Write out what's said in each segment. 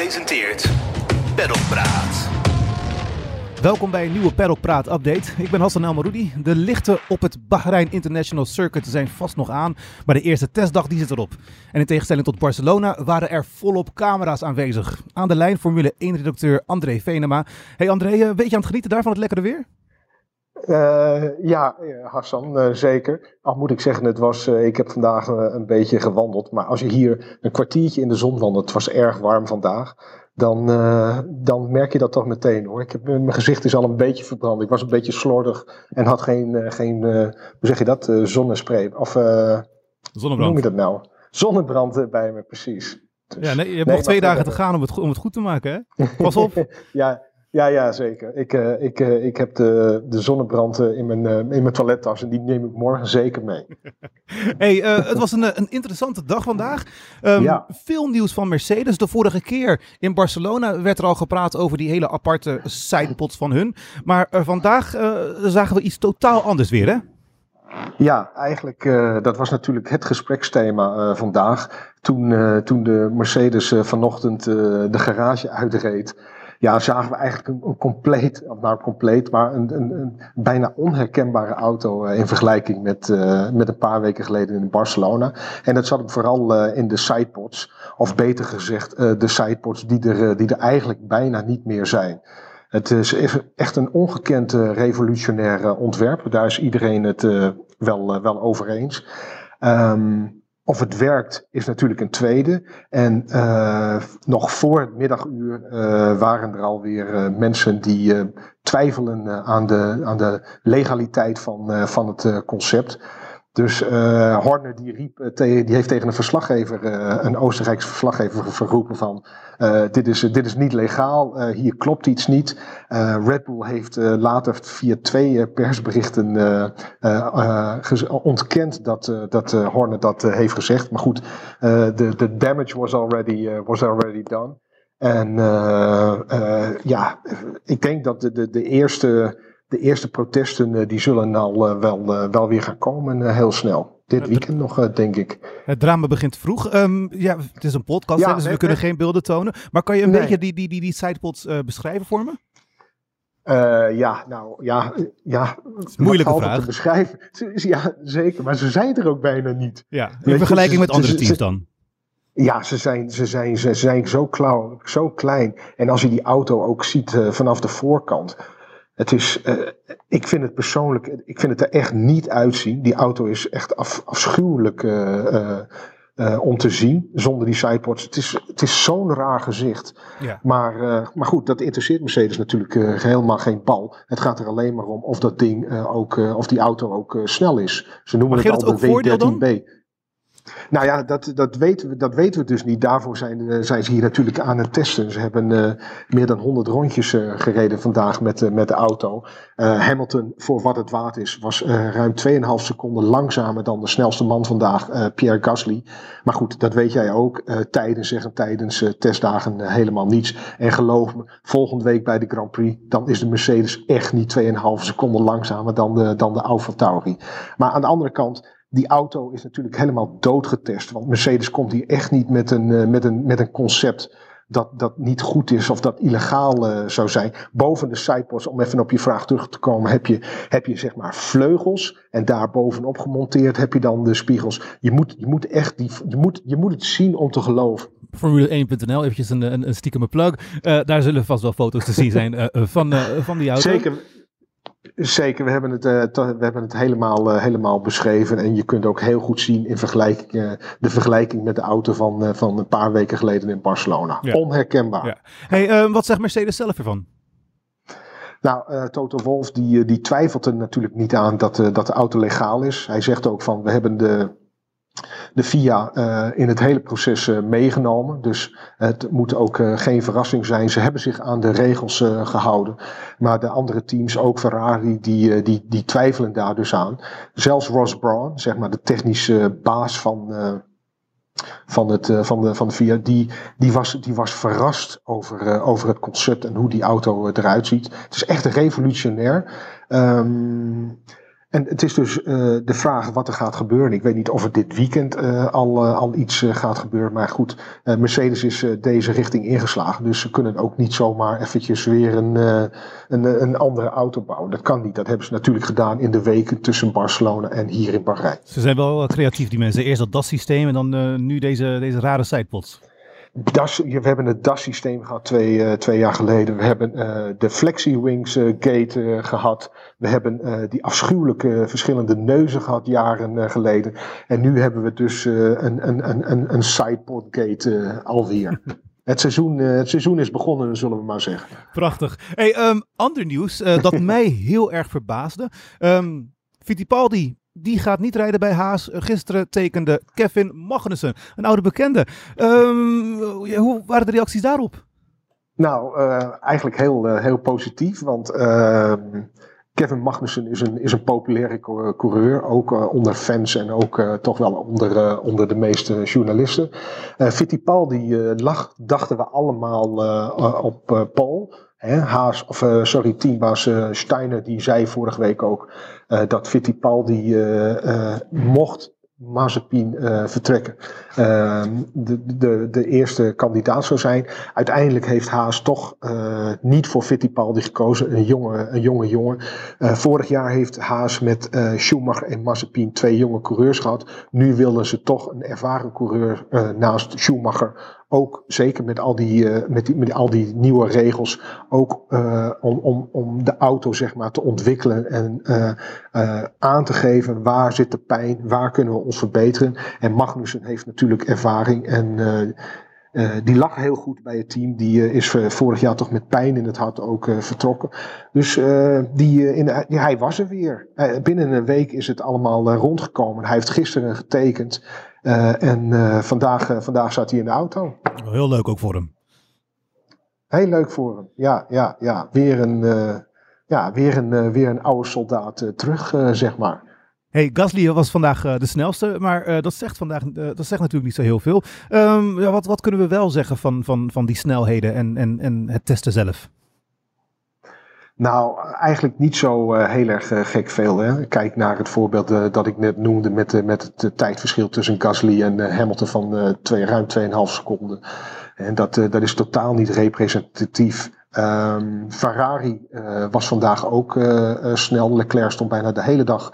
presenteert Paddock Praat. Welkom bij een nieuwe Paddock Praat update. Ik ben Hassan El Maroudi. De lichten op het Bahrein International Circuit zijn vast nog aan, maar de eerste testdag die zit erop. En in tegenstelling tot Barcelona waren er volop camera's aanwezig. Aan de lijn Formule 1-redacteur André Venema. Hey André, een beetje aan het genieten daar van het lekkere weer? Uh, ja, Hassan, uh, zeker. Al moet ik zeggen, het was, uh, ik heb vandaag een beetje gewandeld. Maar als je hier een kwartiertje in de zon wandelt, het was erg warm vandaag. Dan, dan merk je dat toch meteen hoor. Ik heb, mijn gezicht is al een beetje verbrand. Ik was een beetje slordig en had geen, geen hoe zeg je dat, zonnespray. Of Zonnebrand. hoe noem je dat nou? Zonnebrand bij me, precies. Dus, ja, nee, je hebt nee, nog twee dagen te gaan om het, om het goed te maken hè? Pas op. ja, ja, ja, zeker. Ik, uh, ik, uh, ik heb de, de zonnebrand in mijn, uh, in mijn toilettas en die neem ik morgen zeker mee. hey, het was een, een interessante dag vandaag. Um, ja. Veel nieuws van Mercedes. De vorige keer in Barcelona werd er al gepraat over die hele aparte sidepods van hun. Maar vandaag zagen we iets totaal anders weer, hè? Ja, eigenlijk, dat was natuurlijk het gespreksthema vandaag. Toen, toen de Mercedes vanochtend de garage uitreed ja, zagen we eigenlijk een, een compleet, of nou compleet, maar een, een, een bijna onherkenbare auto uh, in vergelijking met, uh, met een paar weken geleden in Barcelona. En dat zat hem vooral uh, in de sidepods, of beter gezegd de sidepods die er, die er eigenlijk bijna niet meer zijn. Het is echt een ongekend revolutionair ontwerp. Daar is iedereen het wel, wel over eens. Um, of het werkt is natuurlijk een tweede. En uh, nog voor het middaguur uh, waren er alweer uh, mensen die twijfelen aan, de, aan de legaliteit van, van het concept. Dus uh, Horner die riep, uh, die heeft tegen een verslaggever, uh, een Oostenrijkse verslaggever verroepen van dit, is, dit is niet legaal, hier klopt iets niet. Red Bull heeft later via twee persberichten ontkend dat, dat Horner dat heeft gezegd. Maar goed, de damage was already, was already done. En ja, ik denk dat de, de, de eerste de eerste protesten uh, die zullen al uh, wel, uh, wel weer gaan komen heel snel. Dit weekend nog, denk ik. Het drama begint vroeg. Um, ja, het is een podcast, ja, dus we kunnen geen beelden tonen. Maar kan je een nee. beetje die, die, die, die sidepods beschrijven voor me? ja, nou ja, ja. Moeilijke vraag. te beschrijven. Ja, zeker. Maar ze zijn er ook bijna niet. Ja, in vergelijking met andere teams dan. Ja, ze zijn, ze zijn, ze zijn zo, klauw, zo klein. En als je die auto ook ziet vanaf de voorkant het is, uh, ik vind het persoonlijk, ik vind het er echt niet uitzien. Die auto is echt af, afschuwelijk uh, uh, om te zien, zonder die sideports. Het is, het is zo'n raar gezicht. Ja. Maar, maar goed, dat interesseert Mercedes natuurlijk helemaal geen bal. Het gaat er alleen maar om of dat ding ook, of die auto ook snel is. Ze noemen het al de W13B. Nou ja, dat, dat, weten we, dat weten we dus niet. Daarvoor zijn, uh, zijn ze hier natuurlijk aan het testen. Ze hebben uh, meer dan 100 rondjes uh, gereden vandaag met, met de auto. Hamilton, voor wat het waard is, was ruim 2,5 seconden langzamer dan de snelste man vandaag, Pierre Gasly. Maar goed, dat weet jij ook. tijden zeggen tijdens testdagen helemaal niets. En geloof me, volgende week bij de Grand Prix, dan is de Mercedes echt niet 2,5 seconden langzamer dan de, dan de Alfa Tauri. Maar aan de andere kant die auto is natuurlijk helemaal doodgetest. Want Mercedes komt hier echt niet met een, uh, met een, met een concept dat, dat niet goed is of dat illegaal uh, zou zijn. Boven de sidepods, om even op je vraag terug te komen, heb je, heb je zeg maar vleugels. En daar bovenop gemonteerd heb je dan de spiegels. Je moet, je moet echt die, je moet, je moet het zien om te geloven. Formule1.nl, eventjes een, een, een stiekeme plug. Uh, daar zullen vast wel foto's te zien zijn van, van die auto. Zeker. Zeker, we hebben het, uh, we hebben het helemaal, uh, helemaal beschreven. En je kunt ook heel goed zien in vergelijking, uh, de vergelijking met de auto van, van een paar weken geleden in Barcelona. Ja. Onherkenbaar. Ja. Hey, wat zegt Mercedes zelf ervan? Nou, Toto Wolf die, die twijfelt er natuurlijk niet aan dat, dat de auto legaal is. Hij zegt ook van we hebben de, de FIA uh, in het hele proces uh, meegenomen. Dus het moet ook uh, geen verrassing zijn. Ze hebben zich aan de regels gehouden. Maar de andere teams, ook Ferrari, die, die, die twijfelen daar dus aan. Zelfs Ross Brawn, zeg maar de technische baas van, van, het, van, de, van de FIA, die, die, was, die was verrast over, over het concept en hoe die auto eruit ziet. Het is echt revolutionair. Um, En het is dus uh, de vraag wat er gaat gebeuren. Ik weet niet of het dit weekend uh, al, uh, al iets gaat gebeuren. Maar goed, Mercedes is deze richting ingeslagen. Dus ze kunnen ook niet zomaar eventjes weer een, een, een andere auto bouwen. Dat kan niet. Dat hebben ze natuurlijk gedaan in de weken tussen Barcelona en hier in Bahrein. Ze zijn wel creatief, die mensen. Eerst dat DAS-systeem en dan nu deze, deze rare sidepods. DAS, we hebben het DAS-systeem gehad twee, uh, twee jaar geleden. We hebben uh, de FlexiWings uh, gate gehad. We hebben die afschuwelijke verschillende neuzen gehad jaren geleden. En nu hebben we dus een, een, een, een sidepod gate alweer. Het seizoen, het seizoen is begonnen, zullen we maar zeggen. Prachtig. Hey, um, ander nieuws dat mij heel erg verbaasde. Um, Fittipaldi die gaat niet rijden bij Haas. Gisteren tekende Kevin Magnussen, een oude bekende. Um, hoe waren de reacties daarop? Nou, uh, eigenlijk heel, uh, heel positief. Want uh, Kevin Magnussen is een, is een populaire coureur. Ook uh, onder fans en ook toch wel onder, onder de meeste journalisten. Fittipaldi lag, dachten we allemaal op Paul. Haas, of sorry, teambaas Steiner, die zei vorige week ook dat Fittipaldi mocht Mazepin uh, vertrekken. Uh, de, de, de eerste kandidaat zou zijn. Uiteindelijk heeft Haas toch uh, niet voor Fittipaldi gekozen. Een jonge, een jonge jongen. vorig jaar heeft Haas met Schumacher en Mazepin twee jonge coureurs gehad. Nu wilden ze toch een ervaren coureur naast Schumacher ook zeker met al die, uh, met, die, met al die nieuwe regels, ook uh, om, om, om de auto zeg maar te ontwikkelen en uh, aan te geven waar zit de pijn, waar kunnen we ons verbeteren. En Magnussen heeft natuurlijk ervaring en die lag heel goed bij het team. Die is vorig jaar toch met pijn in het hart ook vertrokken. Dus die, in, hij was er weer. binnen een week is het allemaal rondgekomen. Hij heeft gisteren getekend. Uh, en uh, vandaag, uh, vandaag zat hij in de auto. Heel leuk ook voor hem. Heel leuk voor hem. Ja, ja, ja. Weer een, ja, weer een, weer een oude soldaat terug, zeg maar. Hey, Gasly was vandaag de snelste, maar dat, zegt vandaag, dat zegt natuurlijk niet zo heel veel. Um, ja, wat, wat kunnen we wel zeggen van, van, van die snelheden en, en, en het testen zelf? Nou, eigenlijk niet zo uh, heel erg uh, gek veel. Hè. Kijk naar het voorbeeld uh, dat ik net noemde met, met het tijdverschil tussen Gasly en Hamilton van twee, ruim 2,5 seconden. En dat, dat is totaal niet representatief. Um, Ferrari was vandaag ook snel. Leclerc stond bijna de hele dag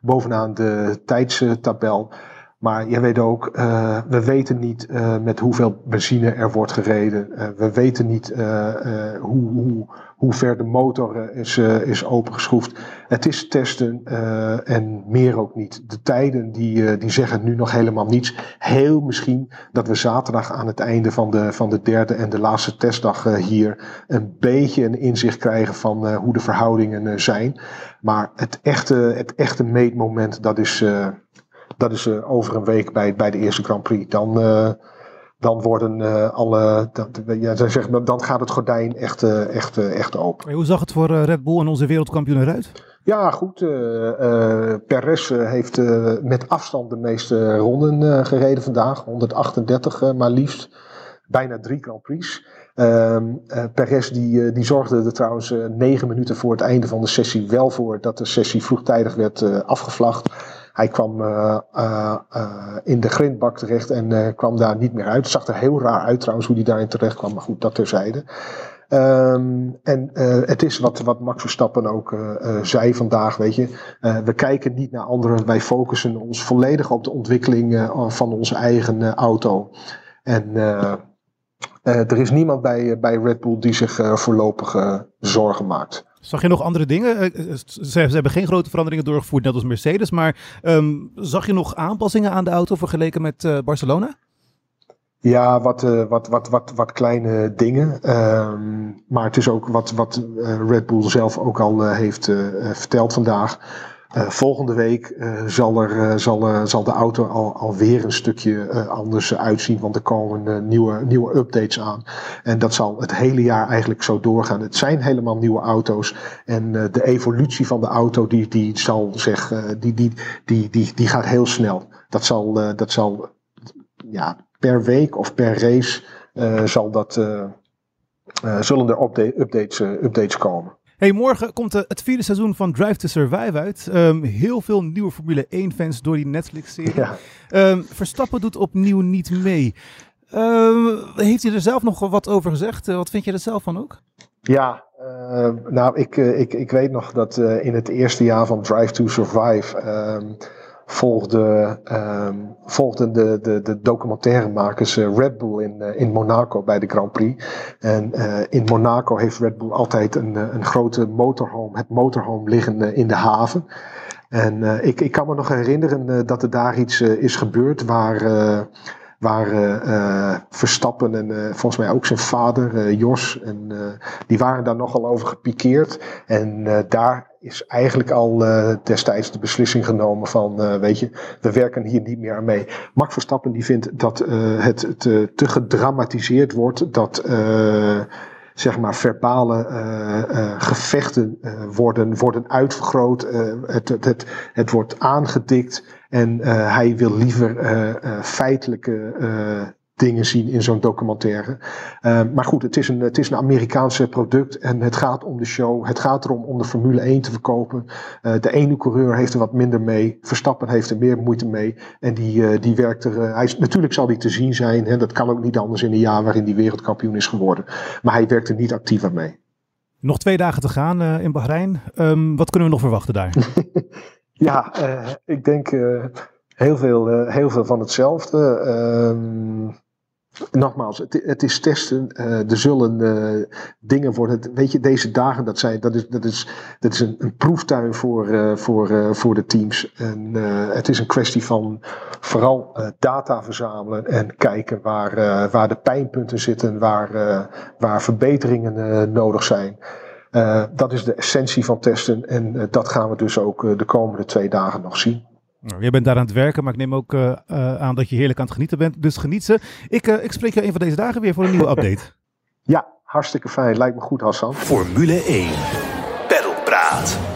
bovenaan de tijdstabel. Maar je weet ook, uh, we weten niet uh, met hoeveel benzine er wordt gereden. Uh, we weten niet hoe, hoe, hoe ver de motor is, is opengeschroefd. Het is testen en meer ook niet. De tijden die, die zeggen nu nog helemaal niets. Heel misschien dat we zaterdag aan het einde van de, van de derde en de laatste testdag hier een beetje een inzicht krijgen van hoe de verhoudingen zijn. Maar het echte, het echte meetmoment, dat is dat is uh, over een week bij, bij de eerste Grand Prix. Dan, uh, dan worden uh, alle. Dat, ja, dan, zeg maar, dan gaat het gordijn echt, echt, echt open. hoe zag het voor Red Bull en onze wereldkampioen eruit? Ja, goed. Perez heeft met afstand de meeste ronden gereden vandaag. 138 maar liefst. Bijna drie Grand Prix. Uh, Perez die, die zorgde er trouwens negen minuten voor het einde van de sessie wel voor dat de sessie vroegtijdig werd afgevlacht. Hij kwam uh, uh, uh, in de grindbak terecht en kwam daar niet meer uit. Het zag er heel raar uit trouwens hoe hij daarin terecht kwam, maar goed, dat terzijde. Um, en het is wat, wat Max Verstappen ook zei vandaag, weet je. we kijken niet naar anderen, wij focussen ons volledig op de ontwikkeling van onze eigen auto. En er is niemand bij, bij Red Bull die zich voorlopig zorgen maakt. Zag je nog andere dingen? Eh, eh, ze, ze, hebben geen grote veranderingen doorgevoerd, net als Mercedes. Maar um, zag je nog aanpassingen aan de auto vergeleken met Barcelona? Ja, wat, wat, wat, wat, wat kleine dingen. Um, maar het is ook wat, wat Red Bull zelf ook al heeft verteld vandaag. Uh, volgende week uh, zal, er, uh, zal, zal de auto al, alweer een stukje anders uitzien, want er komen nieuwe, nieuwe updates aan. En dat zal het hele jaar eigenlijk zo doorgaan. Het zijn helemaal nieuwe auto's en de evolutie van de auto die, die zal zeg, die, die, die, die, die gaat heel snel. Dat zal, dat zal ja, per week of per race zal dat, zullen er update, updates, updates komen. Hey, morgen komt uh, het vierde seizoen van Drive to Survive uit. Um, heel veel nieuwe Formule 1-fans door die Netflix-serie. Ja. Um, Verstappen doet opnieuw niet mee. Um, heeft hij er zelf nog wat over gezegd? Uh, wat vind je er zelf van ook? Ja, uh, nou, ik, ik, ik weet nog dat in het eerste jaar van Drive to Survive volgde, um, volgden de, de, de documentairemakers uh, Red Bull in, uh, in Monaco bij de Grand Prix. En uh, in Monaco heeft Red Bull altijd een, een grote motorhome, het motorhome liggen in de haven. En ik, ik kan me nog herinneren dat er daar iets is gebeurd waar uh, Verstappen en volgens mij ook zijn vader, Jos. En die waren daar nogal over gepikeerd. En daar is eigenlijk al destijds de beslissing genomen van, weet je, we werken hier niet meer aan mee. Max Verstappen die vindt dat het te, te gedramatiseerd wordt, dat zeg maar verbale gevechten worden, worden uitvergroot. het, het, het wordt aangedikt. En hij wil liever feitelijke dingen zien in zo'n documentaire. Uh, maar goed, het is, een, het is een Amerikaanse product en het gaat om de show. Het gaat erom om de Formule 1 te verkopen. Uh, de ene coureur heeft er wat minder mee. Verstappen heeft er meer moeite mee. En die, uh, die werkt er. hij is, natuurlijk zal hij te zien zijn. Hè, dat kan ook niet anders in een jaar waarin hij wereldkampioen is geworden. Maar hij werkt er niet actief aan mee. Nog twee dagen te gaan in Bahrein. Um, wat kunnen we nog verwachten daar? ja, ik denk heel, veel, heel veel van hetzelfde. Nogmaals, het, het, is testen. Uh, er zullen uh, dingen worden. Weet je, deze dagen, dat, zijn, dat is, dat is, dat is een, een proeftuin voor, uh, voor, voor de teams. En het is een kwestie van vooral data verzamelen en kijken waar, waar de pijnpunten zitten, waar, waar verbeteringen nodig zijn. dat is de essentie van testen en dat gaan we dus ook de komende twee dagen nog zien. Nou, jij bent daar aan het werken, maar ik neem ook eh, eh, aan dat je heerlijk aan het genieten bent. Dus geniet ze. Ik, eh, ik spreek jou een van deze dagen weer voor een nieuwe update. ja, hartstikke fijn. Lijkt me goed, Hassan. Formule 1. Peddelpraat.